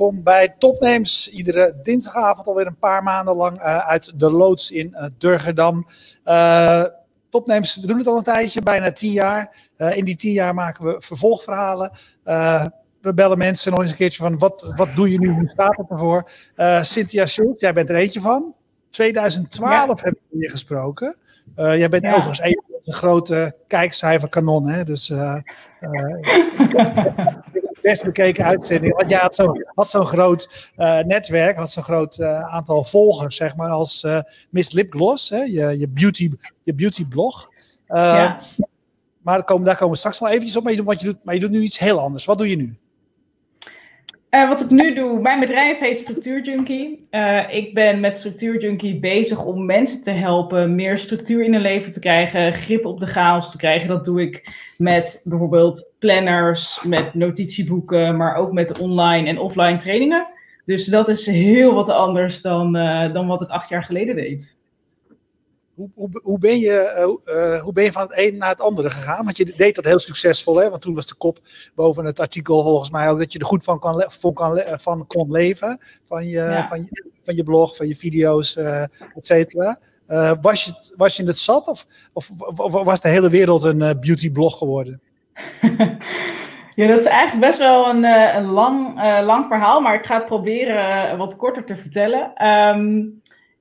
welkom bij Topnames. Iedere dinsdagavond alweer een paar maanden lang uh, uit de loods in uh, Durgerdam. Uh, Topnames, we doen het al een tijdje, bijna tien jaar. in die tien jaar maken we vervolgverhalen. we bellen mensen nog eens een keertje van wat, wat doe je nu, hoe staat het ervoor? Cynthia Schultz, jij bent er eentje van. 2012 ja. hebben we hier gesproken. jij bent ja. overigens een van de grote kijkcijferkanon, hè? Dus best bekeken uitzending. Want jij had zo'n had zo'n groot uh, netwerk, had zo'n groot uh, aantal volgers, zeg maar, als uh, Miss Lipgloss, hè, je, je, beauty, je beauty blog. Ja. Maar daar komen, daar komen we straks wel eventjes op. Maar je, doet, wat je doet, maar je doet nu iets heel anders. Wat doe je nu? Uh, wat ik nu doe, mijn bedrijf heet Structuur Junkie. Uh, ik ben met Structuur Junkie bezig om mensen te helpen meer structuur in hun leven te krijgen, grip op de chaos te krijgen. Dat doe ik met bijvoorbeeld planners, met notitieboeken, maar ook met online en offline trainingen. Dus dat is heel wat anders dan, uh, dan wat ik acht jaar geleden deed. Hoe, hoe, hoe, ben je, uh, hoe ben je van het een naar het andere gegaan? Want je deed dat heel succesvol, hè? want toen was de kop boven het artikel volgens mij ook dat je er goed van, kan van, kan, van kon leven. Van je, ja. van, je, van je blog, van je video's, uh, et cetera. Uh, was, je, was je het zat of, of, of was de hele wereld een beautyblog geworden? Ja, dat is eigenlijk best wel een, een lang, lang verhaal, maar ik ga het proberen wat korter te vertellen. Um,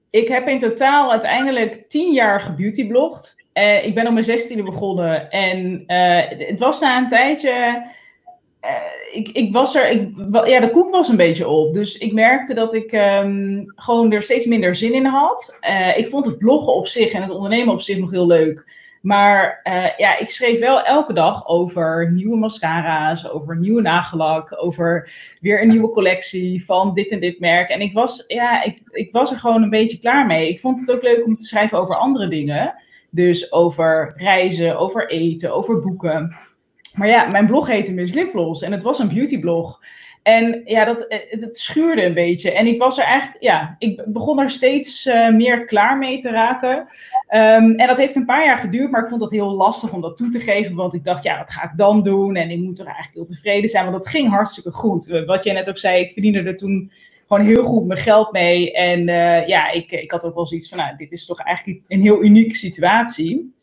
ik heb in totaal uiteindelijk tien jaar gebeautyblogd. Uh, ik ben op mijn zestiende begonnen en uh, het was na een tijdje. Uh, ik, ik was er, ik, ja, de koek was een beetje op. Dus ik merkte dat ik um, gewoon er steeds minder zin in had. ik vond het bloggen op zich en het ondernemen op zich nog heel leuk. Maar uh, ja, ik schreef wel elke dag over nieuwe mascara's, over nieuwe nagellak, over weer een nieuwe collectie van dit en dit merk. En ik was, ja, ik, ik was er gewoon een beetje klaar mee. Ik vond het ook leuk om te schrijven over andere dingen. Dus over reizen, over eten, over boeken. Maar ja, mijn blog heette Miss Liplos en het was een beautyblog. En ja, dat, eh, het, schuurde een beetje. En ik was er eigenlijk, ja, ik begon er steeds uh, meer klaar mee te raken. Um, en dat heeft een paar jaar geduurd, maar ik vond het heel lastig om dat toe te geven. Want ik dacht, ja, wat ga ik dan doen? En ik moet er eigenlijk heel tevreden zijn, want dat ging hartstikke goed. Wat jij net ook zei, ik verdiende er toen gewoon heel goed mijn geld mee. En ja, ik, ik had ook wel zoiets van, nou, dit is toch eigenlijk een heel unieke situatie.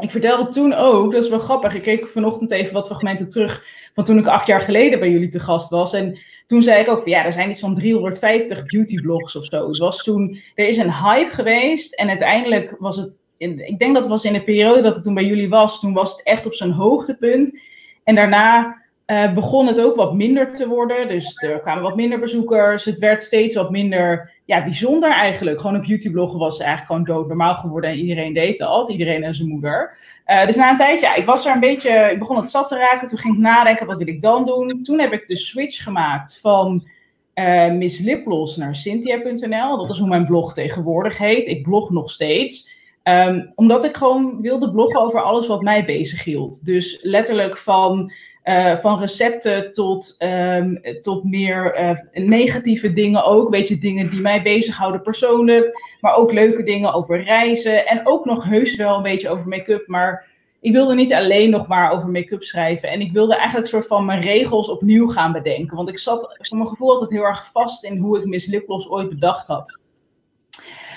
Ik vertelde toen ook, dat is wel grappig, ik keek vanochtend even wat fragmenten terug van toen ik acht jaar geleden bij jullie te gast was. En toen zei ik ook, ja, er zijn iets van 350 beautyblogs of zo. Het was toen, er is een hype geweest en uiteindelijk was het, ik denk dat het was in de periode dat het toen bij jullie was, toen was het echt op zijn hoogtepunt. En daarna uh, begon het ook wat minder te worden. Dus er kwamen wat minder bezoekers. Het werd steeds wat minder ja, bijzonder eigenlijk. Gewoon een beautybloggen was eigenlijk gewoon doodnormaal geworden. En iedereen deed dat. Iedereen en zijn moeder. Uh, dus na een tijdje, ja, ik was er een beetje... Ik begon het zat te raken. Toen ging ik nadenken, wat wil ik dan doen? Toen heb ik de switch gemaakt van... Uh, Miss Liplos naar Cynthia.nl. Dat is hoe mijn blog tegenwoordig heet. Ik blog nog steeds. Um, omdat ik gewoon wilde bloggen over alles wat mij bezig hield. Dus letterlijk van uh, van recepten tot, um, tot meer uh, negatieve dingen ook. Weet je, dingen die mij bezighouden persoonlijk. Maar ook leuke dingen over reizen. En ook nog heus wel een beetje over make-up. Maar ik wilde niet alleen nog maar over make-up schrijven. En ik wilde eigenlijk soort van mijn regels opnieuw gaan bedenken. Want ik zat voor mijn gevoel altijd heel erg vast in hoe ik Miss Lipgloss ooit bedacht had.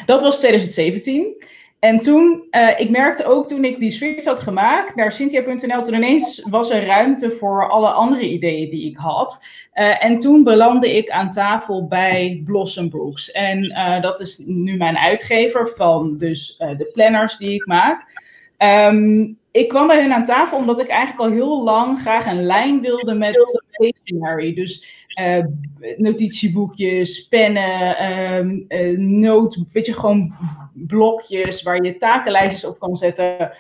Dat was 2017. En toen, uh, ik merkte ook toen ik die switch had gemaakt naar Cynthia.nl, toen ineens was er ruimte voor alle andere ideeën die ik had. Uh, en toen belandde ik aan tafel bij Blossom Books. En uh, dat is nu mijn uitgever van dus de planners die ik maak. Um, ik kwam bij hen aan tafel omdat ik eigenlijk al heel lang graag een lijn wilde met stationery. Dus uh, notitieboekjes, pennen, uh, weet je, gewoon blokjes waar je takenlijstjes op kan zetten.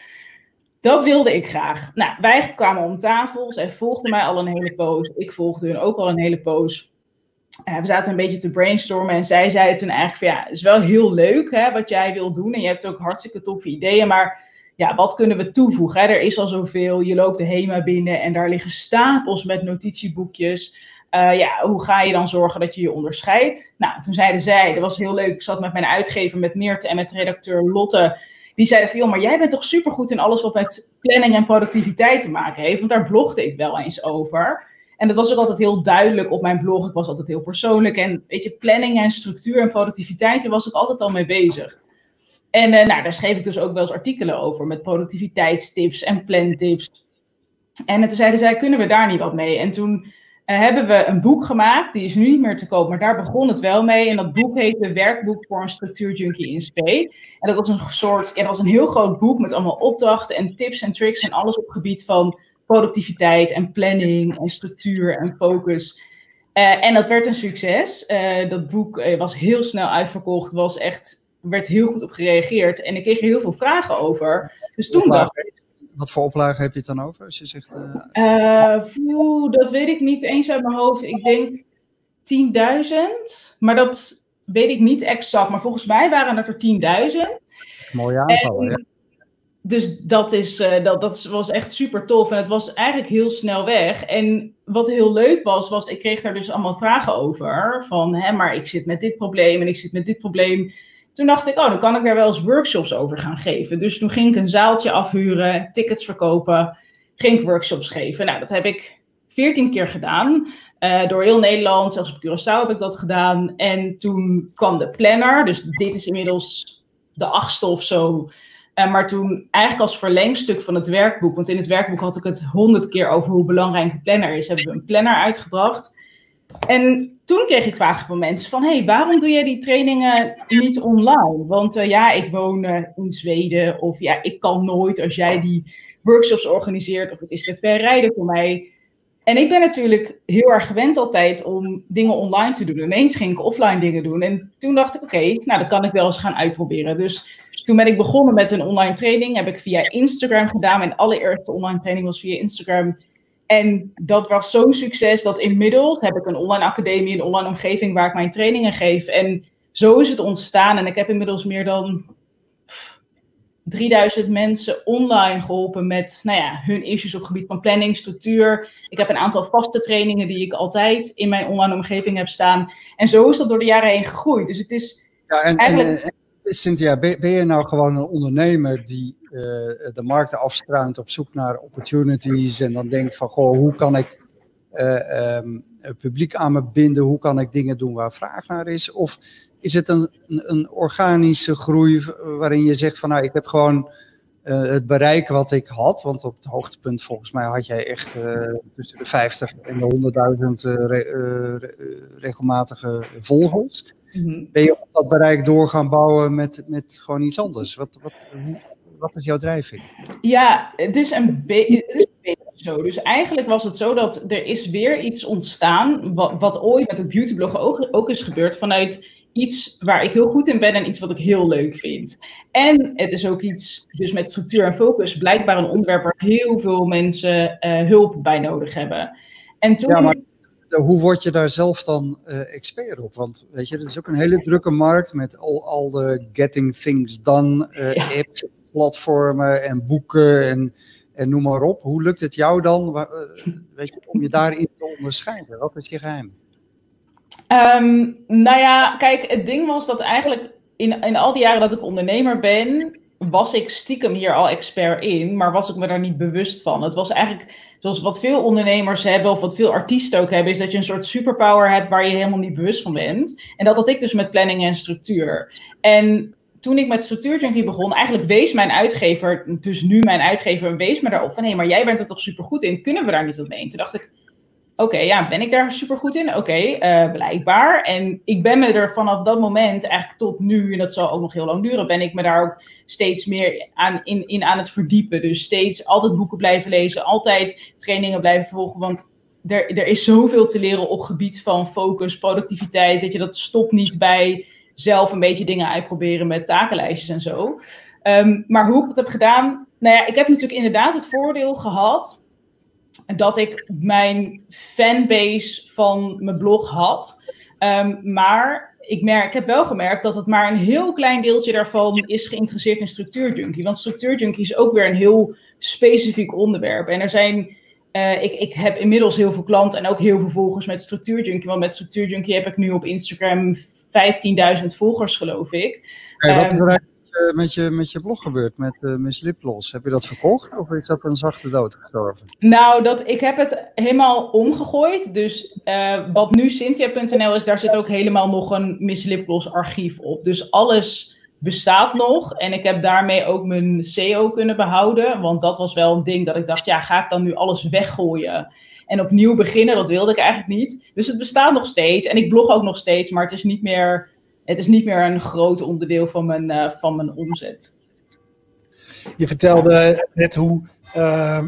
Dat wilde ik graag. Nou, wij kwamen om tafel. Zij volgden mij al een hele poos. Ik volgde hun ook al een hele poos. Uh, we zaten een beetje te brainstormen en zij zei toen eigenlijk van ja, het is wel heel leuk hè, wat jij wil doen en je hebt ook hartstikke toffe ideeën, maar ja, wat kunnen we toevoegen? Er is al zoveel, je loopt de HEMA binnen en daar liggen stapels met notitieboekjes. Uh, ja, hoe ga je dan zorgen dat je je onderscheidt? Nou, toen zeiden zij, dat was heel leuk, ik zat met mijn uitgever, met Meerte en met redacteur Lotte. Die zeiden van, joh, maar jij bent toch supergoed in alles wat met planning en productiviteit te maken heeft? Want daar blogde ik wel eens over. En dat was ook altijd heel duidelijk op mijn blog. Ik was altijd heel persoonlijk. En weet je, planning en structuur en productiviteit, daar was ik altijd al mee bezig. En uh, nou, daar schreef ik dus ook wel eens artikelen over met productiviteitstips en plantips. En toen zeiden zij, kunnen we daar niet wat mee? En toen hebben we een boek gemaakt, die is nu niet meer te koop, maar daar begon het wel mee. En dat boek heette Werkboek voor een structuurjunkie in SP. En dat was een soort, ja, dat was een heel groot boek met allemaal opdrachten en tips en tricks en alles op het gebied van productiviteit en planning en structuur en focus. Uh, en dat werd een succes. Uh, dat boek was heel snel uitverkocht, was echt, werd heel goed op gereageerd. En ik kreeg er heel veel vragen over. Dus toen dacht ik, wat voor oplagen heb je het dan over? Als je zegt, uh... dat weet ik niet eens uit mijn hoofd. Ik denk 10.000. Maar dat weet ik niet exact. Maar volgens mij waren het er 10.000. Mooie aantallen, ja. Dus dat, is, uh, dat, dat was echt super tof. En het was eigenlijk heel snel weg. En wat heel leuk was, was ik kreeg daar dus allemaal vragen over. Van, hè, maar ik zit met dit probleem en ik zit met dit probleem. Toen dacht ik, oh, dan kan ik daar wel eens workshops over gaan geven. Dus toen ging ik een zaaltje afhuren, tickets verkopen, ging ik workshops geven. Nou, dat heb ik veertien keer gedaan. Uh, door heel Nederland, zelfs op Curaçao heb ik dat gedaan. En toen kwam de planner, dus dit is inmiddels de achtste of zo. Uh, maar toen eigenlijk als verlengstuk van het werkboek, want in het werkboek had ik het honderd keer over hoe belangrijk een planner is, hebben we een planner uitgebracht. En toen kreeg ik vragen van mensen van, hey, waarom doe jij die trainingen niet online? Want uh, ja, ik woon uh, in Zweden of ja, ik kan nooit als jij die workshops organiseert of het is te ver rijden voor mij. En ik ben natuurlijk heel erg gewend altijd om dingen online te doen. Ineens ging ik offline dingen doen. En toen dacht ik, oké, nou, dan kan ik wel eens gaan uitproberen. Dus toen ben ik begonnen met een online training. Heb ik via Instagram gedaan. Mijn allereerste online training was via Instagram. En dat was zo'n succes dat inmiddels heb ik een online academie, een online omgeving waar ik mijn trainingen geef. En zo is het ontstaan. En ik heb inmiddels meer dan 3000 mensen online geholpen met nou ja, hun issues op het gebied van planning, structuur. Ik heb een aantal vaste trainingen die ik altijd in mijn online omgeving heb staan. En zo is dat door de jaren heen gegroeid. Dus het is ja, en, eigenlijk... En, Cynthia, ben, ben, je nou gewoon een ondernemer die uh, de markten afstruint op zoek naar opportunities en dan denkt van, goh, hoe kan ik uh, um, het publiek aan me binden, hoe kan ik dingen doen waar vraag naar is? Of is het een, een, organische groei waarin je zegt van, nou, ik heb gewoon uh, het bereik wat ik had, want op het hoogtepunt volgens mij had jij echt tussen de 50 en de 100.000 re regelmatige volgers. Mhm. Ben je op dat bereik door gaan bouwen met, met gewoon iets anders? Wat, wat, hoe, wat is jouw drijfveer? Ja, het is een beetje zo. Dus eigenlijk was het zo dat er is weer iets ontstaan, wat, wat ooit met het beautyblog ook, ook is gebeurd, vanuit iets waar ik heel goed in ben en iets wat ik heel leuk vind. En het is ook iets, dus met structuur en focus, blijkbaar een onderwerp waar heel veel mensen uh, hulp bij nodig hebben. En toen... Ja, maar hoe word je daar zelf dan uh, expert op? Want weet je, het is ook een hele drukke markt met al, al de getting things done uh, ja. apps, platformen en boeken en, en noem maar op. Hoe lukt het jou dan uh, weet je, om je daarin te onderscheiden? Wat is je geheim? Um, nou ja, kijk, het ding was dat eigenlijk in, in al die jaren dat ik ondernemer ben, was ik stiekem hier al expert in, maar was ik me daar niet bewust van. Het was eigenlijk zoals wat veel ondernemers hebben, of wat veel artiesten ook hebben, is dat je een soort superpower hebt waar je helemaal niet bewust van bent. En dat had ik dus met planning en structuur. En toen ik met Structuur begon, eigenlijk wees mijn uitgever, dus nu mijn uitgever, wees me daarop van hé, maar jij bent er toch supergoed in, kunnen we daar niet op mee? toen dacht ik, Oké, ja, ben ik daar super goed in? Oké, eh, blijkbaar. En ik ben me er vanaf dat moment, eigenlijk tot nu, en dat zal ook nog heel lang duren, ben ik me daar ook steeds meer aan, in, in aan het verdiepen. Dus steeds altijd boeken blijven lezen, altijd trainingen blijven volgen. Want er, er is zoveel te leren op gebied van focus, productiviteit. Weet je, dat stopt niet bij zelf een beetje dingen uitproberen met takenlijstjes en zo. Um, maar hoe ik dat heb gedaan, nou ja, ik heb natuurlijk inderdaad het voordeel gehad dat ik mijn fanbase van mijn blog had. Um, maar ik, merk, ik heb wel gemerkt dat het maar een heel klein deeltje daarvan is geïnteresseerd in structuurjunkie. Want structuurjunkie is ook weer een heel specifiek onderwerp. En er zijn, uh, ik, ik heb inmiddels heel veel klanten en ook heel veel volgers met structuurjunkie. Want met structuurjunkie heb ik nu op Instagram 15.000 volgers, geloof ik. Hey, wat um, bereik je, met, je, met je blog gebeurd, met uh, Miss Liplos? Heb je dat verkocht of is dat een zachte dood gestorven? Nou, dat, ik heb het helemaal omgegooid. Dus uh, wat nu Cynthia.nl is, daar zit ook helemaal nog een Miss Liplos archief op. Dus alles bestaat nog. En ik heb daarmee ook mijn SEO kunnen behouden. Want dat was wel een ding dat ik dacht, ja, ga ik dan nu alles weggooien? En opnieuw beginnen, dat wilde ik eigenlijk niet. Dus het bestaat nog steeds. En ik blog ook nog steeds, maar het is niet meer, het is niet meer een groot onderdeel van mijn, uh, van mijn omzet. Je vertelde net hoe uh,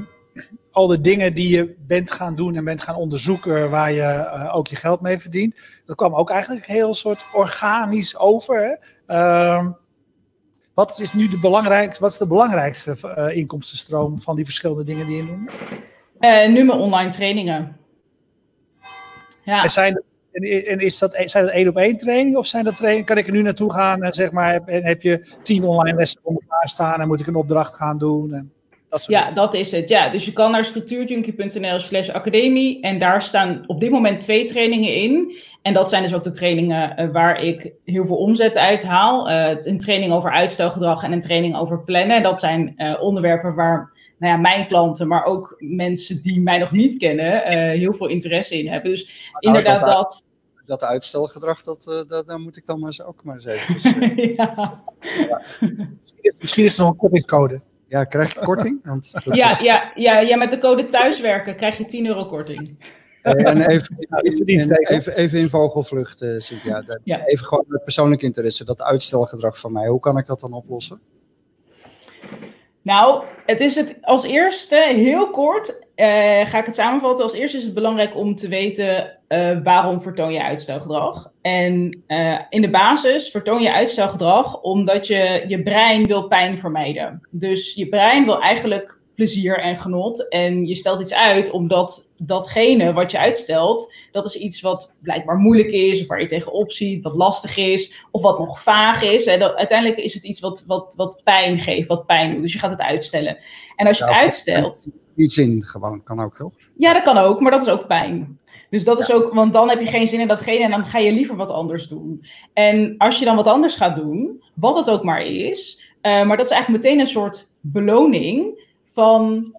al de dingen die je bent gaan doen en bent gaan onderzoeken waar je uh, ook je geld mee verdient. Dat kwam ook eigenlijk heel soort organisch over. Hè? Uh, wat is nu de belangrijkste, wat is de belangrijkste uh, inkomstenstroom van die verschillende dingen die je doet? Uh, nu mijn online trainingen. Ja. En, zijn, en is dat, zijn dat één op één trainingen of zijn dat trainingen? Kan ik er nu naartoe gaan en zeg maar, heb, heb je tien online lessen om elkaar staan en moet ik een opdracht gaan doen? En dat ja, dingen. dat is het. Ja, dus je kan naar structuurjunkie.nl slash academie en daar staan op dit moment twee trainingen in. En dat zijn dus ook de trainingen uh, waar ik heel veel omzet uit haal. Uh, een training over uitstelgedrag en een training over plannen. Dat zijn uh, onderwerpen waar nou ja, mijn klanten, maar ook mensen die mij nog niet kennen, heel veel interesse in hebben. Dus nou, inderdaad dat... dat dat uitstelgedrag, dat, uh, dat, daar moet ik dan maar eens, ook maar eens even. Uh, ja. ja. Misschien is het nog een kortingscode. Ja, krijg je korting? Want ja, is... ja, ja, ja, met de code thuiswerken krijg je 10 euro korting. En even, en even, even in vogelvlucht, uh, Cynthia. Ja. Even gewoon met persoonlijk interesse, dat uitstelgedrag van mij. Hoe kan ik dat dan oplossen? Nou, het is het als eerste, heel kort, uh, ga ik het samenvatten. Als eerste is het belangrijk om te weten uh, waarom vertoon je uitstelgedrag. En uh, in de basis vertoon je uitstelgedrag omdat je je brein wil pijn vermijden. Dus je brein wil eigenlijk plezier en genot. En je stelt iets uit omdat datgene wat je uitstelt, dat is iets wat blijkbaar moeilijk is, of waar je tegenop ziet, wat lastig is, of wat nog vaag is. En dat, uiteindelijk is het iets wat, wat, wat pijn geeft, wat pijn doet. Dus je gaat het uitstellen. En als je het uitstelt. Die zin gewoon, kan ook toch? Ja, dat kan ook, maar dat is ook pijn. Dus dat is ook, want dan heb je geen zin in datgene en dan ga je liever wat anders doen. En als je dan wat anders gaat doen, wat het ook maar is, uh, maar dat is eigenlijk meteen een soort beloning van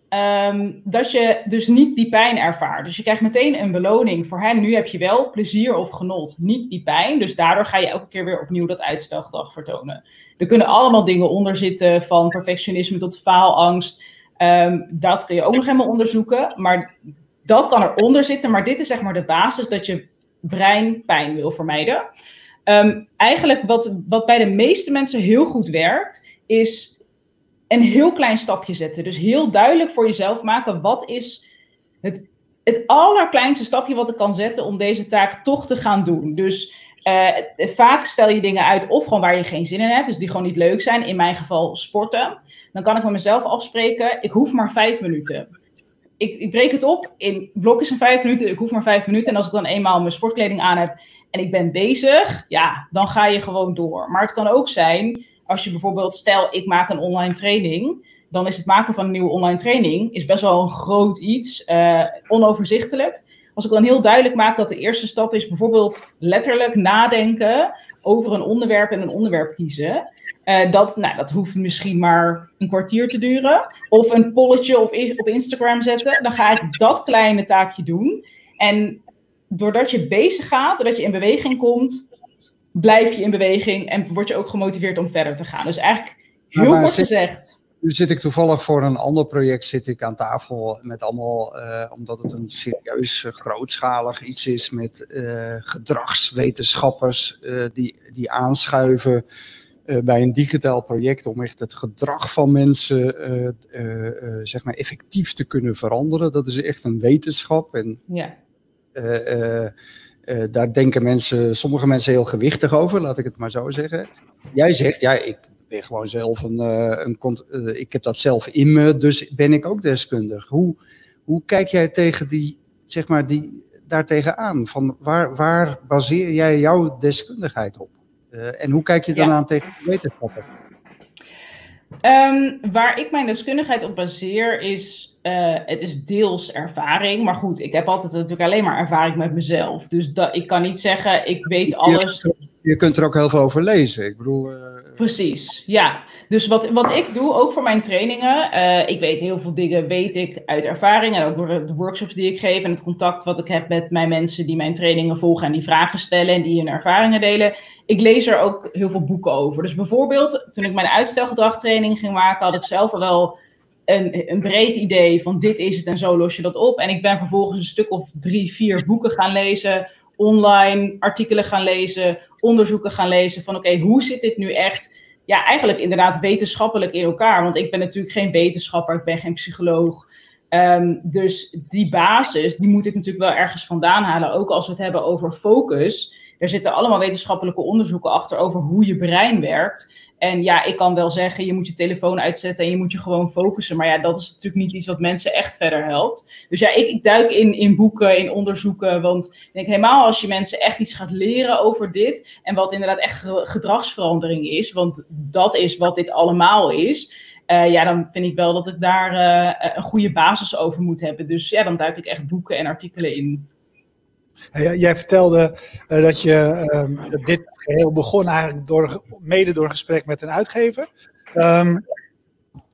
um, dat je dus niet die pijn ervaart. Dus je krijgt meteen een beloning voor hen. Nu heb je wel plezier of genot, niet die pijn. Dus daardoor ga je elke keer weer opnieuw dat uitstelgedrag vertonen. Er kunnen allemaal dingen onder zitten, van perfectionisme tot faalangst. Um, dat kun je ook nog helemaal onderzoeken. Maar dat kan eronder zitten. Maar dit is zeg maar de basis dat je brein pijn wil vermijden. Um, eigenlijk wat, wat bij de meeste mensen heel goed werkt, is een heel klein stapje zetten. Dus heel duidelijk voor jezelf maken, wat is het, het allerkleinste stapje wat ik kan zetten om deze taak toch te gaan doen. Dus uh, vaak stel je dingen uit of gewoon waar je geen zin in hebt, dus die gewoon niet leuk zijn. In mijn geval sporten. Dan kan ik met mezelf afspreken, ik hoef maar vijf minuten. Ik, ik breek het op in blokjes van vijf minuten, ik hoef maar vijf minuten. En als ik dan eenmaal mijn sportkleding aan heb en ik ben bezig, ja, dan ga je gewoon door. Maar het kan ook zijn als je bijvoorbeeld, stel ik maak een online training, dan is het maken van een nieuwe online training is best wel een groot iets, uh, onoverzichtelijk. Als ik dan heel duidelijk maak dat de eerste stap is bijvoorbeeld letterlijk nadenken over een onderwerp en een onderwerp kiezen. Uh, dat, nou, dat hoeft misschien maar een kwartier te duren. Of een polletje op, op Instagram zetten. Dan ga ik dat kleine taakje doen. En doordat je bezig gaat, doordat je in beweging komt, blijf je in beweging en word je ook gemotiveerd om verder te gaan. Dus eigenlijk heel kort gezegd. Nu zit ik toevallig voor een ander project zit ik aan tafel met allemaal, uh, omdat het een serieus uh, grootschalig iets is met uh, gedragswetenschappers die, die aanschuiven bij een digitaal project om echt het gedrag van mensen zeg maar effectief te kunnen veranderen. Dat is echt een wetenschap. En, ja. Uh, daar denken mensen, sommige mensen heel gewichtig over, laat ik het maar zo zeggen. Jij zegt, ja, ik ben gewoon zelf een, uh, een uh, ik heb dat zelf in me, dus ben ik ook deskundig. Hoe, hoe kijk jij tegen die, zeg maar, die, daar tegenaan? Van waar, waar baseer jij jouw deskundigheid op? en hoe kijk je dan ja. aan tegen wetenschappen? Um, waar ik mijn deskundigheid op baseer is, uh, het is deels ervaring. Maar goed, ik heb altijd natuurlijk alleen maar ervaring met mezelf. Dus dat, ik kan niet zeggen, ik weet alles. Je, je kunt er ook heel veel over lezen. Ik bedoel, uh, Precies, ja. Dus wat, wat ik doe, ook voor mijn trainingen, uh, ik weet heel veel dingen, weet ik uit ervaring en ook door de workshops die ik geef en het contact wat ik heb met mijn mensen die mijn trainingen volgen en die vragen stellen en die hun ervaringen delen. Ik lees er ook heel veel boeken over. Dus bijvoorbeeld, toen ik mijn uitstelgedragtraining ging maken, had ik zelf al wel een, een breed idee van dit is het en zo los je dat op. En ik ben vervolgens een stuk of drie, vier boeken gaan lezen online artikelen gaan lezen, onderzoeken gaan lezen van oké, hoe zit dit nu echt, ja, eigenlijk inderdaad wetenschappelijk in elkaar. Want ik ben natuurlijk geen wetenschapper, ik ben geen psycholoog. Ehm, dus die basis, die moet ik natuurlijk wel ergens vandaan halen. Ook als we het hebben over focus. Er zitten allemaal wetenschappelijke onderzoeken achter over hoe je brein werkt. En ja, ik kan wel zeggen, je moet je telefoon uitzetten en je moet je gewoon focussen. Maar ja, dat is natuurlijk niet iets wat mensen echt verder helpt. Dus ja, ik, ik duik in, in boeken, in onderzoeken. Want ik denk helemaal als je mensen echt iets gaat leren over dit. En wat inderdaad echt gedragsverandering is. Want dat is wat dit allemaal is. Uh, ja, dan vind ik wel dat ik daar uh, een goede basis over moet hebben. Dus ja, dan duik ik echt boeken en artikelen in. Jij vertelde uh, dat je um, dit geheel begon eigenlijk door, mede door gesprek met een uitgever. Um,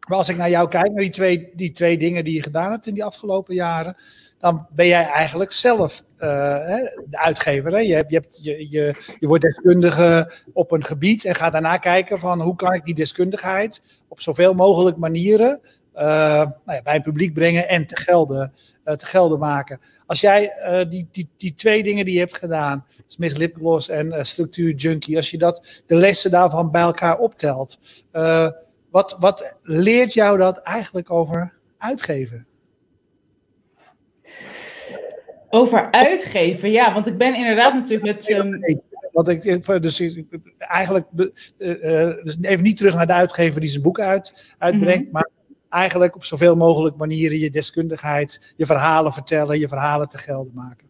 maar als ik naar jou kijk, naar die twee, die twee dingen die je gedaan hebt in die afgelopen jaren, dan ben jij eigenlijk zelf uh, de uitgever. Hè? Je, hebt, je, je, je, je wordt deskundige op een gebied en gaat daarna kijken van hoe kan ik die deskundigheid op zoveel mogelijk manieren nou ja, bij een publiek brengen en te gelden, uh, te gelden maken. Als jij uh, die, die, die twee dingen die je hebt gedaan, Smith Lipgloss en Structuur Junkie, als je dat, de lessen daarvan bij elkaar optelt, wat, wat leert jou dat eigenlijk over uitgeven? Over uitgeven, ja, want ik ben inderdaad natuurlijk met. Um... Want ik, dus eigenlijk, dus even niet terug naar de uitgever die zijn boek uit, uitbrengt, mm -hmm. maar eigenlijk op zoveel mogelijk manieren je deskundigheid, je verhalen vertellen, je verhalen te gelden maken.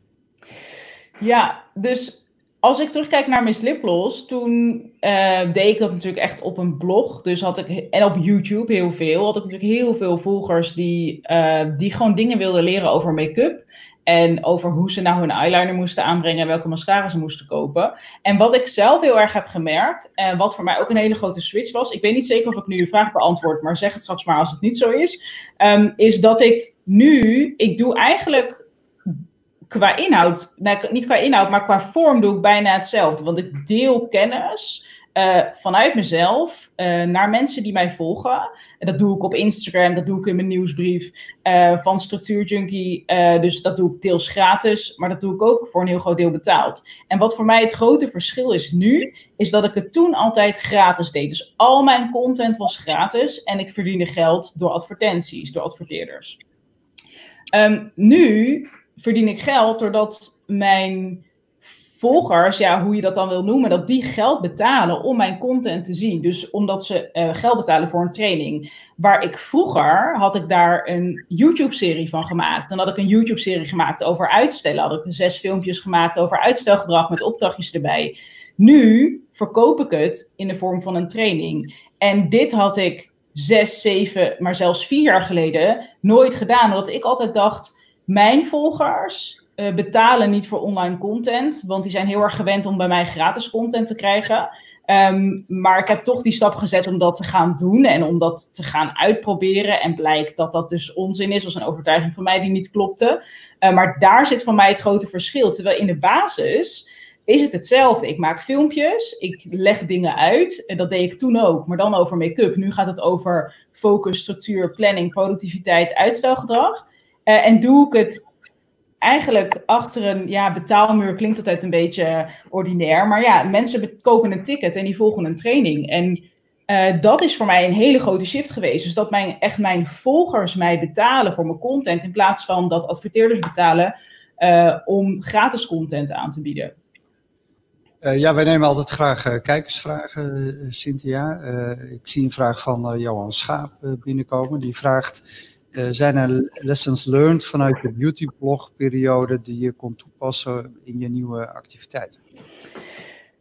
Ja, dus als ik terugkijk naar Miss Liplos, toen uh, deed ik dat natuurlijk echt op een blog. Dus had ik, en op YouTube heel veel, had ik natuurlijk heel veel volgers die, uh, die gewoon dingen wilden leren over make-up. En over hoe ze nou hun eyeliner moesten aanbrengen en welke mascara ze moesten kopen. En wat ik zelf heel erg heb gemerkt, en wat voor mij ook een hele grote switch was. Ik weet niet zeker of ik nu je vraag beantwoord, maar zeg het straks maar als het niet zo is. Um, is dat ik nu, ik doe eigenlijk qua inhoud, nou, niet qua inhoud, maar qua vorm doe ik bijna hetzelfde. Want ik deel kennis uh, vanuit mezelf uh, naar mensen die mij volgen. En dat doe ik op Instagram, dat doe ik in mijn nieuwsbrief uh, van Structuur Junkie. dus dat doe ik deels gratis, maar dat doe ik ook voor een heel groot deel betaald. En wat voor mij het grote verschil is nu, is dat ik het toen altijd gratis deed. Dus al mijn content was gratis en ik verdiende geld door advertenties, door adverteerders. Um, nu verdien ik geld doordat mijn volgers, ja, hoe je dat dan wil noemen, dat die geld betalen om mijn content te zien. Dus omdat ze uh, geld betalen voor een training. Waar ik vroeger had ik daar een YouTube-serie van gemaakt. Dan had ik een YouTube-serie gemaakt over uitstellen. Had ik zes filmpjes gemaakt over uitstelgedrag met opdrachtjes erbij. Nu verkoop ik het in de vorm van een training. En dit had ik zes, zeven, maar zelfs vier jaar geleden nooit gedaan. Omdat ik altijd dacht, mijn volgers uh, betalen niet voor online content, want die zijn heel erg gewend om bij mij gratis content te krijgen. Um, maar ik heb toch die stap gezet om dat te gaan doen en om dat te gaan uitproberen. En blijkt dat dat dus onzin is, was een overtuiging van mij die niet klopte. Uh, maar daar zit voor mij het grote verschil. Terwijl in de basis is het hetzelfde. Ik maak filmpjes, ik leg dingen uit. En dat deed ik toen ook, maar dan over make-up. Nu gaat het over focus, structuur, planning, productiviteit, uitstelgedrag. Uh, en doe ik het eigenlijk achter een ja, betaalmuur klinkt altijd een beetje ordinair. Maar ja, mensen kopen een ticket en die volgen een training. En uh, dat is voor mij een hele grote shift geweest. Dus dat mijn, echt mijn volgers mij betalen voor mijn content. In plaats van dat adverteerders betalen uh, om gratis content aan te bieden. Uh, ja, wij nemen altijd graag kijkersvragen, Cynthia. ik zie een vraag van Johan Schaap binnenkomen. Die vraagt uh, zijn er lessons learned vanuit de beautyblog-periode die je kon toepassen in je nieuwe activiteiten?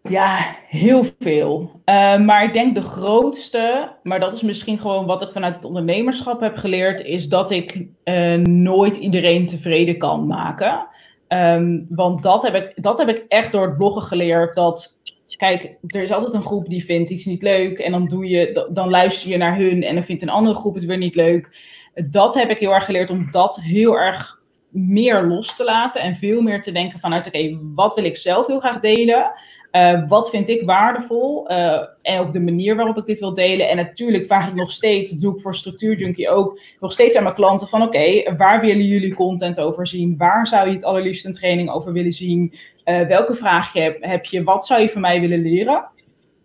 Ja, heel veel. Uh, maar ik denk de grootste, maar dat is misschien gewoon wat ik vanuit het ondernemerschap heb geleerd, is dat ik uh, nooit iedereen tevreden kan maken. Um, want dat heb, ik, dat heb ik echt door het bloggen geleerd. Dat kijk, er is altijd een groep die vindt iets niet leuk en dan, doe je, dan luister je naar hun en dan vindt een andere groep het weer niet leuk. Dat heb ik heel erg geleerd om dat heel erg meer los te laten en veel meer te denken vanuit, oké, wat wil ik zelf heel graag delen? Uh, wat vind ik waardevol? Uh, en ook de manier waarop ik dit wil delen. En natuurlijk vraag ik nog steeds, doe ik voor Structuur Junkie ook, nog steeds aan mijn klanten van oké, waar willen jullie content over zien? Waar zou je het allerliefst een training over willen zien? Uh, welke vraag heb je? Wat zou je van mij willen leren?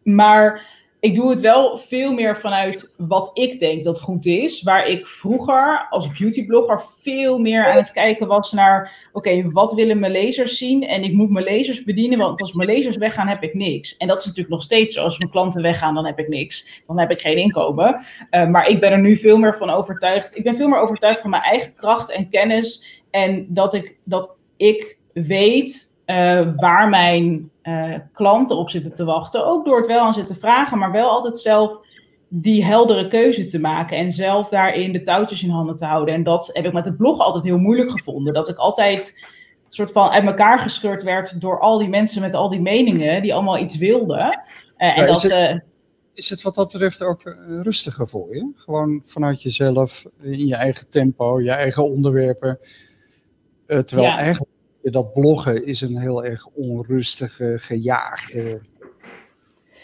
Maar ik doe het wel veel meer vanuit wat ik denk dat goed is. Waar ik vroeger als beautyblogger veel meer aan het kijken was naar: oké, wat willen mijn lezers zien? En ik moet mijn lezers bedienen, want als mijn lezers weggaan, heb ik niks. En dat is natuurlijk nog steeds zo. Als mijn klanten weggaan, dan heb ik niks. Dan heb ik geen inkomen. Uh, maar ik ben er nu veel meer van overtuigd. Ik ben veel meer overtuigd van mijn eigen kracht en kennis. En dat ik, dat ik weet uh, waar mijn uh, klanten op zitten te wachten. Ook door het wel aan zitten vragen, maar wel altijd zelf die heldere keuze te maken en zelf daarin de touwtjes in handen te houden. En dat heb ik met het blog altijd heel moeilijk gevonden. Dat ik altijd een soort van uit elkaar gescheurd werd door al die mensen met al die meningen die allemaal iets wilden. Uh, en dat, is, het, is het wat dat betreft ook rustiger voor je? Gewoon vanuit jezelf, in je eigen tempo, je eigen onderwerpen. terwijl ja. eigenlijk dat bloggen is een heel erg onrustige, gejaagde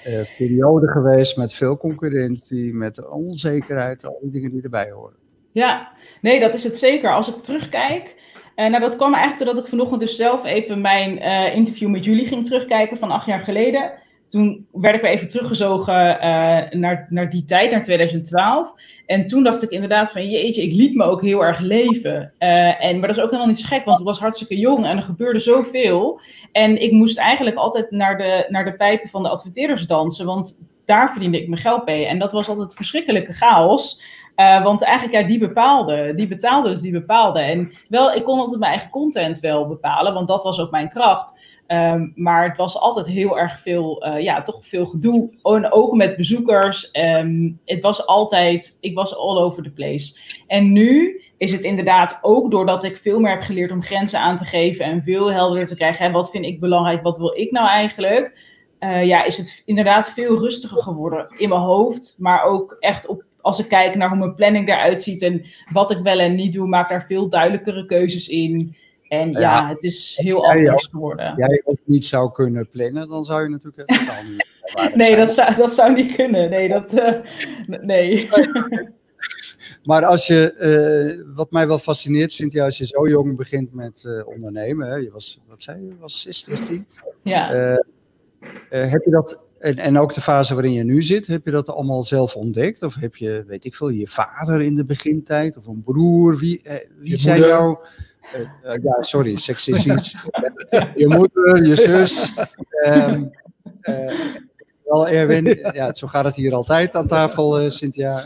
uh, periode geweest met veel concurrentie, met onzekerheid, al die dingen die erbij horen. Ja, nee, dat is het zeker. Als ik terugkijk, uh, nou dat kwam eigenlijk doordat ik vanochtend dus zelf even mijn uh, interview met jullie ging terugkijken van acht jaar geleden toen werd ik weer even teruggezogen naar, naar die tijd, naar 2012. En toen dacht ik inderdaad van, jeetje, ik liet me ook heel erg leven. Uh, en, maar dat is ook helemaal niet gek, want ik was hartstikke jong en er gebeurde zoveel. En ik moest eigenlijk altijd naar de, naar de pijpen van de adverteerders dansen, want daar verdiende ik mijn geld mee. En dat was altijd verschrikkelijke chaos. Uh, want eigenlijk, ja, die bepaalde, die betaalde dus die bepaalde. En wel, ik kon altijd mijn eigen content wel bepalen, want dat was ook mijn kracht. Um, maar het was altijd heel erg veel, uh, ja, toch veel gedoe. En ook met bezoekers. Um, het was altijd, ik was all over the place. En nu is het inderdaad ook doordat ik veel meer heb geleerd om grenzen aan te geven en veel helderder te krijgen. Wat vind ik belangrijk, wat wil ik nou eigenlijk? Uh, ja, is het inderdaad veel rustiger geworden in mijn hoofd. Maar ook echt op, als ik kijk naar hoe mijn planning eruit ziet en wat ik wel en niet doe, maak daar veel duidelijkere keuzes in. En ja, ja het is heel anders geworden. Als jij ook niet zou kunnen plannen, dan zou je natuurlijk helemaal niet. nee, dat zou, dat zou niet kunnen. Nee, dat. Uh, nee. Maar als je, uh, wat mij wel fascineert, Cynthia, als je zo jong begint met uh, ondernemen, hè, je was, wat zei je, was 16? Ja. heb je dat, en, en ook de fase waarin je nu zit, heb je dat allemaal zelf ontdekt? Of heb je, weet ik veel, je vader in de begintijd, of een broer? Wie, wie zijn jouw ja, sorry, seksistisch. je moeder, je zus. Um, uh, wel, Erwin, ja, zo gaat het hier altijd aan tafel, Cynthia.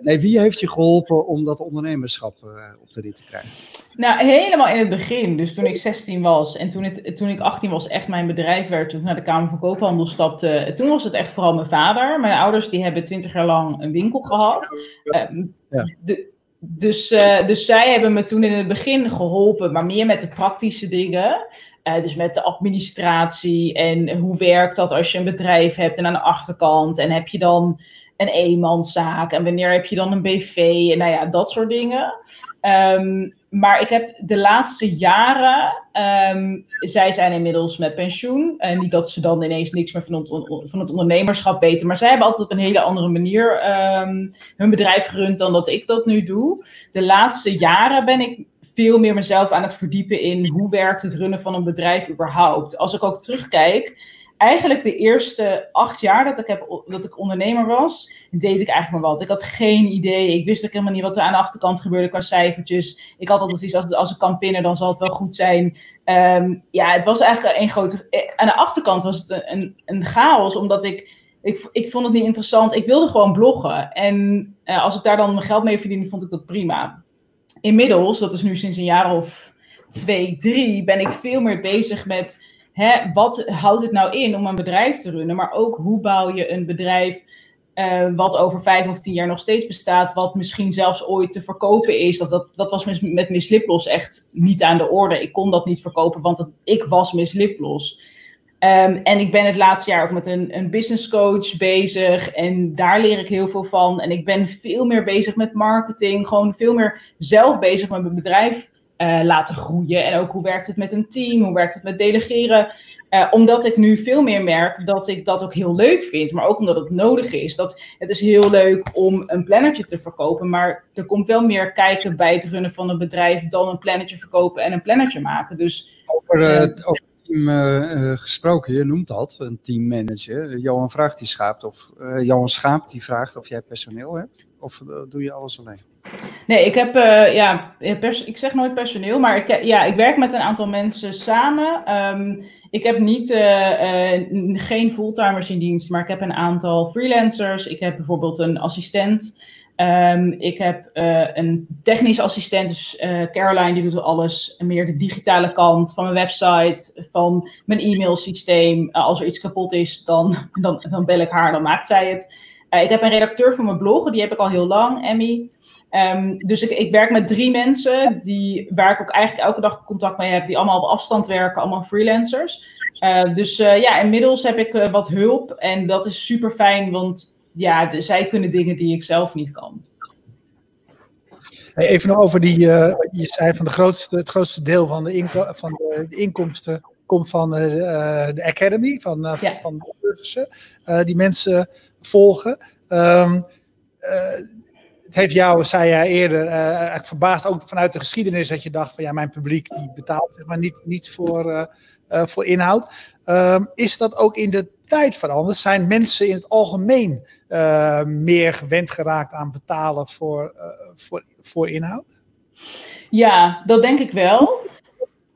nee, wie heeft je geholpen om dat ondernemerschap op de rit te krijgen? Nou, helemaal in het begin. Dus toen ik 16 was en toen, het, toen ik 18 was, echt mijn bedrijf werd, toen ik naar de Kamer van Koophandel stapte. Toen was het echt vooral mijn vader. Mijn ouders die hebben 20 jaar lang een winkel gehad. Ehm, ja. De, dus, uh, dus zij hebben me toen in het begin geholpen, maar meer met de praktische dingen. Uh, dus met de administratie en hoe werkt dat als je een bedrijf hebt en aan de achterkant. En heb je dan een eenmanszaak en wanneer heb je dan een BV en nou ja, dat soort dingen. Um, maar ik heb de laatste jaren, um, zij zijn inmiddels met pensioen. En niet dat ze dan ineens niks meer van het, van het ondernemerschap weten. Maar zij hebben altijd op een hele andere manier um, hun bedrijf gerund dan dat ik dat nu doe. De laatste jaren ben ik veel meer mezelf aan het verdiepen in hoe werkt het runnen van een bedrijf überhaupt. Als ik ook terugkijk, eigenlijk de eerste acht jaar dat ik, heb, dat ik ondernemer was, deed ik eigenlijk maar wat. Ik had geen idee. Ik wist ook helemaal niet wat er aan de achterkant gebeurde qua cijfertjes. Ik had altijd iets als, als ik kan pinnen, dan zal het wel goed zijn. Um, ja, het was eigenlijk een grote. Eh, aan de achterkant was het een, een chaos, omdat ik. Ik, ik vond het niet interessant. Ik wilde gewoon bloggen. En uh, als ik daar dan mijn geld mee verdiende, vond ik dat prima. Inmiddels, dat is nu sinds een jaar of twee, drie, ben ik veel meer bezig met hè, wat houdt het nou in om een bedrijf te runnen? Maar ook hoe bouw je een bedrijf uh, wat over vijf of tien jaar nog steeds bestaat, wat misschien zelfs ooit te verkopen is. Dat, dat, dat was met Miss Liplos echt niet aan de orde. Ik kon dat niet verkopen, want ik was Miss Liplos. Ehm, en ik ben het laatste jaar ook met een, een business coach bezig. En daar leer ik heel veel van. En ik ben veel meer bezig met marketing. Gewoon veel meer zelf bezig met mijn bedrijf uh, laten groeien. En ook hoe werkt het met een team? Hoe werkt het met delegeren? Uh, omdat ik nu veel meer merk dat ik dat ook heel leuk vind, maar ook omdat het nodig is. Dat het is heel leuk om een plannertje te verkopen, maar er komt wel meer kijken bij het runnen van een bedrijf dan een plannetje verkopen en een plannetje maken. Dus, over, uh, over team gesproken, je noemt dat, een teammanager. Johan vraagt die schaapt, of Johan Schaap die vraagt of jij personeel hebt, of doe je alles alleen? Nee, ik heb, uh, ja, ik zeg nooit personeel, maar ik, ja, ik werk met een aantal mensen samen. Um, ik heb niet, uh, geen fulltimers in dienst, maar ik heb een aantal freelancers. Ik heb bijvoorbeeld een assistent. Um, ik heb een technisch assistent, dus Caroline, die doet alles meer de digitale kant van mijn website, van mijn e-mailsysteem. als er iets kapot is, dan, dan, dan bel ik haar, dan maakt zij het. ik heb een redacteur voor mijn blog, die heb ik al heel lang, Emmy. Um, dus ik, ik, werk met drie mensen die, waar ik ook eigenlijk elke dag contact mee heb, die allemaal op afstand werken, allemaal freelancers. Uh, dus uh, ja, inmiddels heb ik uh, wat hulp en dat is super fijn, want ja, de, zij kunnen dingen die ik zelf niet kan. Hey, even nog over die, je zei van de grootste, het grootste deel van de, van de, de inkomsten komt van de Academy, van, ja. van de cursussen die mensen volgen. Um, heeft jou, zei jij eerder, uh, verbaasd ook vanuit de geschiedenis dat je dacht van ja, mijn publiek die betaalt zeg maar niet, voor, uh, uh, voor inhoud. Um, is dat ook in de tijd veranderd? Zijn mensen in het algemeen meer gewend geraakt aan betalen voor, voor, voor inhoud? Ja, dat denk ik wel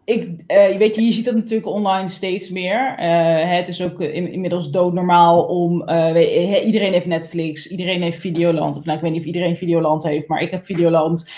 ik, uh, weet je, ziet dat natuurlijk online steeds meer. Uh, het is ook in, inmiddels doodnormaal om. Iedereen heeft Netflix, iedereen heeft Videoland. Of nou, ik weet niet of iedereen Videoland heeft, maar ik heb Videoland.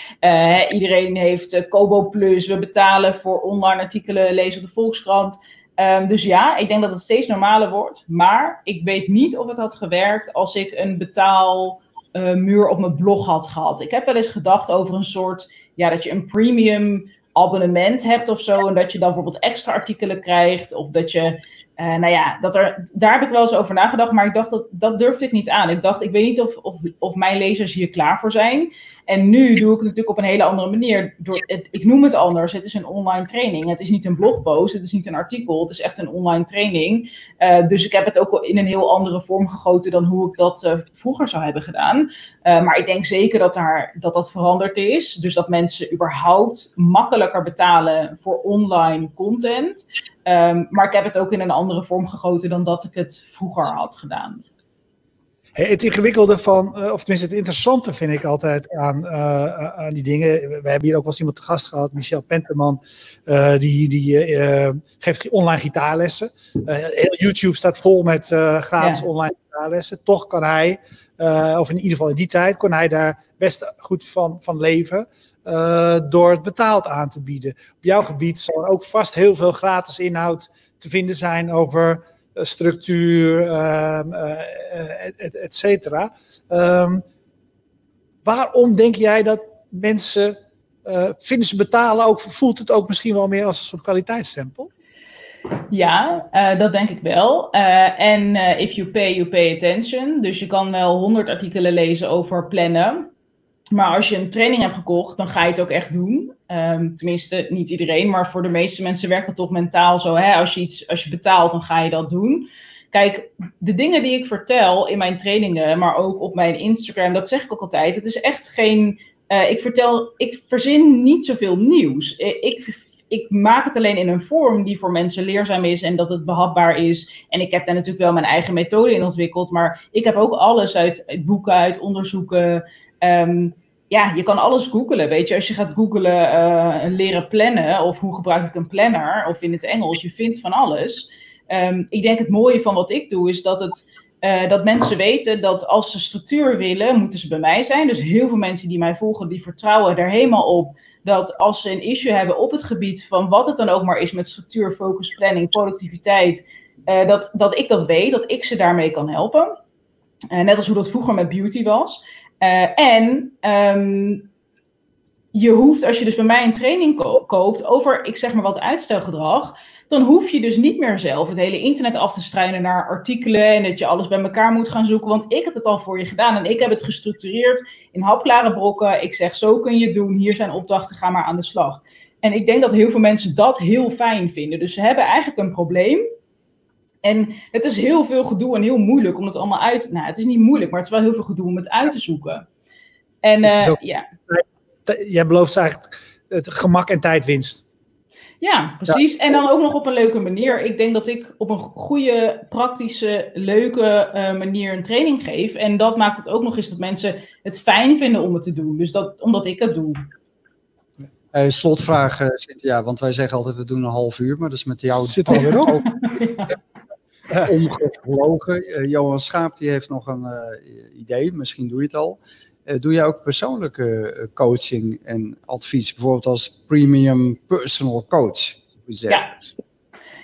iedereen heeft Kobo Plus. We betalen voor online artikelen lezen op de Volkskrant. Um, dus ja, ik denk dat het steeds normaler wordt. Maar ik weet niet of het had gewerkt als ik een betaalmuur op mijn blog had gehad. Ik heb wel eens gedacht over een soort. Ja, dat je een premium abonnement hebt of zo. En dat je dan bijvoorbeeld extra artikelen krijgt. Of dat je, uh, nou ja, dat er, daar heb ik wel eens over nagedacht. Maar ik dacht, dat, dat durfde ik niet aan. Ik dacht, ik weet niet of, of, of mijn lezers hier klaar voor zijn. En nu doe ik het natuurlijk op een hele andere manier. Door, het, ik noem het anders. Het is een online training. Het is niet een blogpost. Het is niet een artikel. Het is echt een online training. Uh, dus ik heb het ook in een heel andere vorm gegoten dan hoe ik dat uh, vroeger zou hebben gedaan. Uh, maar ik denk zeker dat, daar, dat dat veranderd is. Dus dat mensen überhaupt makkelijker betalen voor online content. Um, maar ik heb het ook in een andere vorm gegoten dan dat ik het vroeger had gedaan. Het ingewikkelde van, eh, of tenminste het interessante vind ik altijd aan, uh, aan die dingen. We hebben hier ook wel eens iemand te gast gehad, Michel Penterman. Uh, die die uh, geeft online gitaarlessen. heel YouTube staat vol met gratis ja. online gitaarlessen. Toch kan hij, of in ieder geval in die tijd, kon hij daar best goed van, van leven. door het betaald aan te bieden. Op jouw gebied zal er ook vast heel veel gratis inhoud te vinden zijn over eh, structuur, um, et, et, cetera. Um, waarom denk jij dat mensen, vinden ze betalen ook, voelt het ook misschien wel meer als een soort kwaliteitsstempel? Ja, dat denk ik wel. En if you pay, you pay attention. Dus je kan wel honderd artikelen lezen over plannen. Maar als je een training hebt gekocht, dan ga je het ook echt doen. Um, tenminste, niet iedereen, maar voor de meeste mensen werkt het toch mentaal zo. Hè? Als, je iets, als je betaalt, dan ga je dat doen. Kijk, de dingen die ik vertel in mijn trainingen, maar ook op mijn Instagram, dat zeg ik ook altijd. Het is echt geen. Uh, ik vertel, ik verzin niet zoveel nieuws. Ik, ik maak het alleen in een vorm die voor mensen leerzaam is en dat het behapbaar is. En ik heb daar natuurlijk wel mijn eigen methode in ontwikkeld, maar ik heb ook alles uit, boeken, uit onderzoeken. Um, ja, je kan alles googelen. Weet je, als je gaat googelen uh, leren plannen of hoe gebruik ik een planner of in het Engels, je vindt van alles. Um, ik denk het mooie van wat ik doe is dat, het, uh, dat mensen weten dat als ze structuur willen, moeten ze bij mij zijn. Dus heel veel mensen die mij volgen, die vertrouwen er helemaal op dat als ze een issue hebben op het gebied van wat het dan ook maar is met structuur, focus, planning, productiviteit, uh, dat, dat ik dat weet, dat ik ze daarmee kan helpen. net als hoe dat vroeger met beauty was. Uh, en um, je hoeft, als je dus bij mij een training ko koopt over, ik zeg maar wat uitstelgedrag, dan hoef je dus niet meer zelf het hele internet af te struinen naar artikelen en dat je alles bij elkaar moet gaan zoeken. Want ik heb het al voor je gedaan en ik heb het gestructureerd in hapklare brokken. Ik zeg, zo kun je het doen, hier zijn opdrachten, ga maar aan de slag. En ik denk dat heel veel mensen dat heel fijn vinden. Dus ze hebben eigenlijk een probleem. En het is heel veel gedoe en heel moeilijk om het allemaal uit... Nou, het is niet moeilijk, maar het is wel heel veel gedoe om het uit te zoeken. En uh, ja. Jij belooft eigenlijk het gemak en tijdwinst. Ja, precies. En dan ook nog op een leuke manier. Ik denk dat ik op een goede, praktische, leuke uh, manier een training geef. En dat maakt het ook nog eens dat mensen het fijn vinden om het te doen. Dus dat, omdat ik het doe. Uh, slotvraag, Cynthia, want wij zeggen altijd we doen een half uur, maar dat is met jou zit alweer op. Omgevlogen. Johan Schaap die heeft nog een idee, misschien doe je het al. doe jij ook persoonlijke coaching en advies, bijvoorbeeld als premium personal coach? Ja.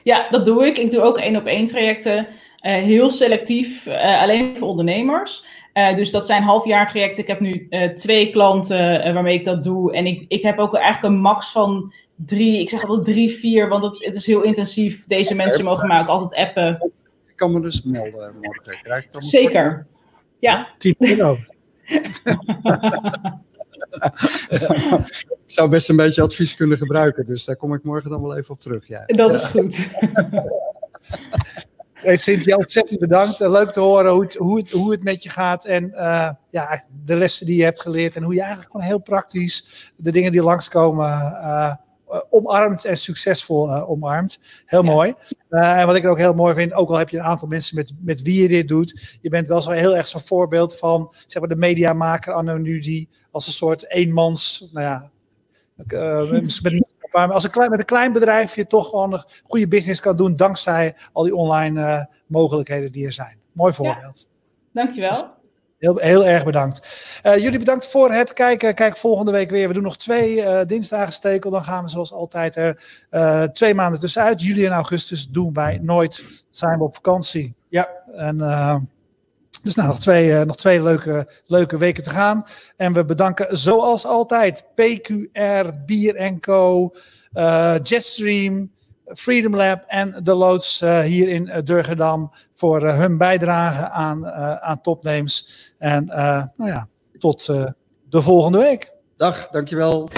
ja, dat doe ik. Ik doe ook één op één trajecten. heel selectief, alleen voor ondernemers. Dus dat zijn halfjaartrajecten. Ik heb nu twee klanten waarmee ik dat doe. En ik, ik heb ook eigenlijk een max van drie, ik zeg altijd drie, vier, want het, het is heel intensief. Deze mensen mogen mij ook altijd appen. Ik kan me dus melden Zeker. Ja. 10 euro. ik zou best een beetje advies kunnen gebruiken, dus daar kom ik morgen dan wel even op terug. Ja. Dat is goed. Hey Cynthia, ontzettend bedankt. leuk te horen hoe het, hoe, het, hoe het met je gaat. En uh, ja, de lessen die je hebt geleerd. En hoe je eigenlijk gewoon heel praktisch de dingen die langskomen uh, omarmt en succesvol uh, omarmt. Heel ja. mooi. en wat ik ook heel mooi vind, ook al heb je een aantal mensen met, met wie je dit doet. Je bent wel zo heel erg zo'n voorbeeld van zeg maar, de mediamaker anno nu die als een soort eenmans, nou ja, met, als een klein, met een klein bedrijf je toch gewoon een goede business kan doen dankzij al die online mogelijkheden die er zijn. Mooi voorbeeld. Ja, dankjewel. Heel, erg bedankt. Uh, jullie bedankt voor het kijken. Kijk volgende week weer. We doen nog twee uh, dinsdagen stekel. Dan gaan we zoals altijd er twee maanden tussenuit. Juli en augustus doen wij nooit. Zijn we op vakantie. Ja. En dus nou, nog twee, nog twee leuke, leuke weken te gaan. En we bedanken zoals altijd PQR, Bier Co, Jetstream, Freedom Lab en de loods uh, hier in Durgedam voor hun bijdrage aan, aan topnames. En nou ja, tot de volgende week. Dag, dankjewel.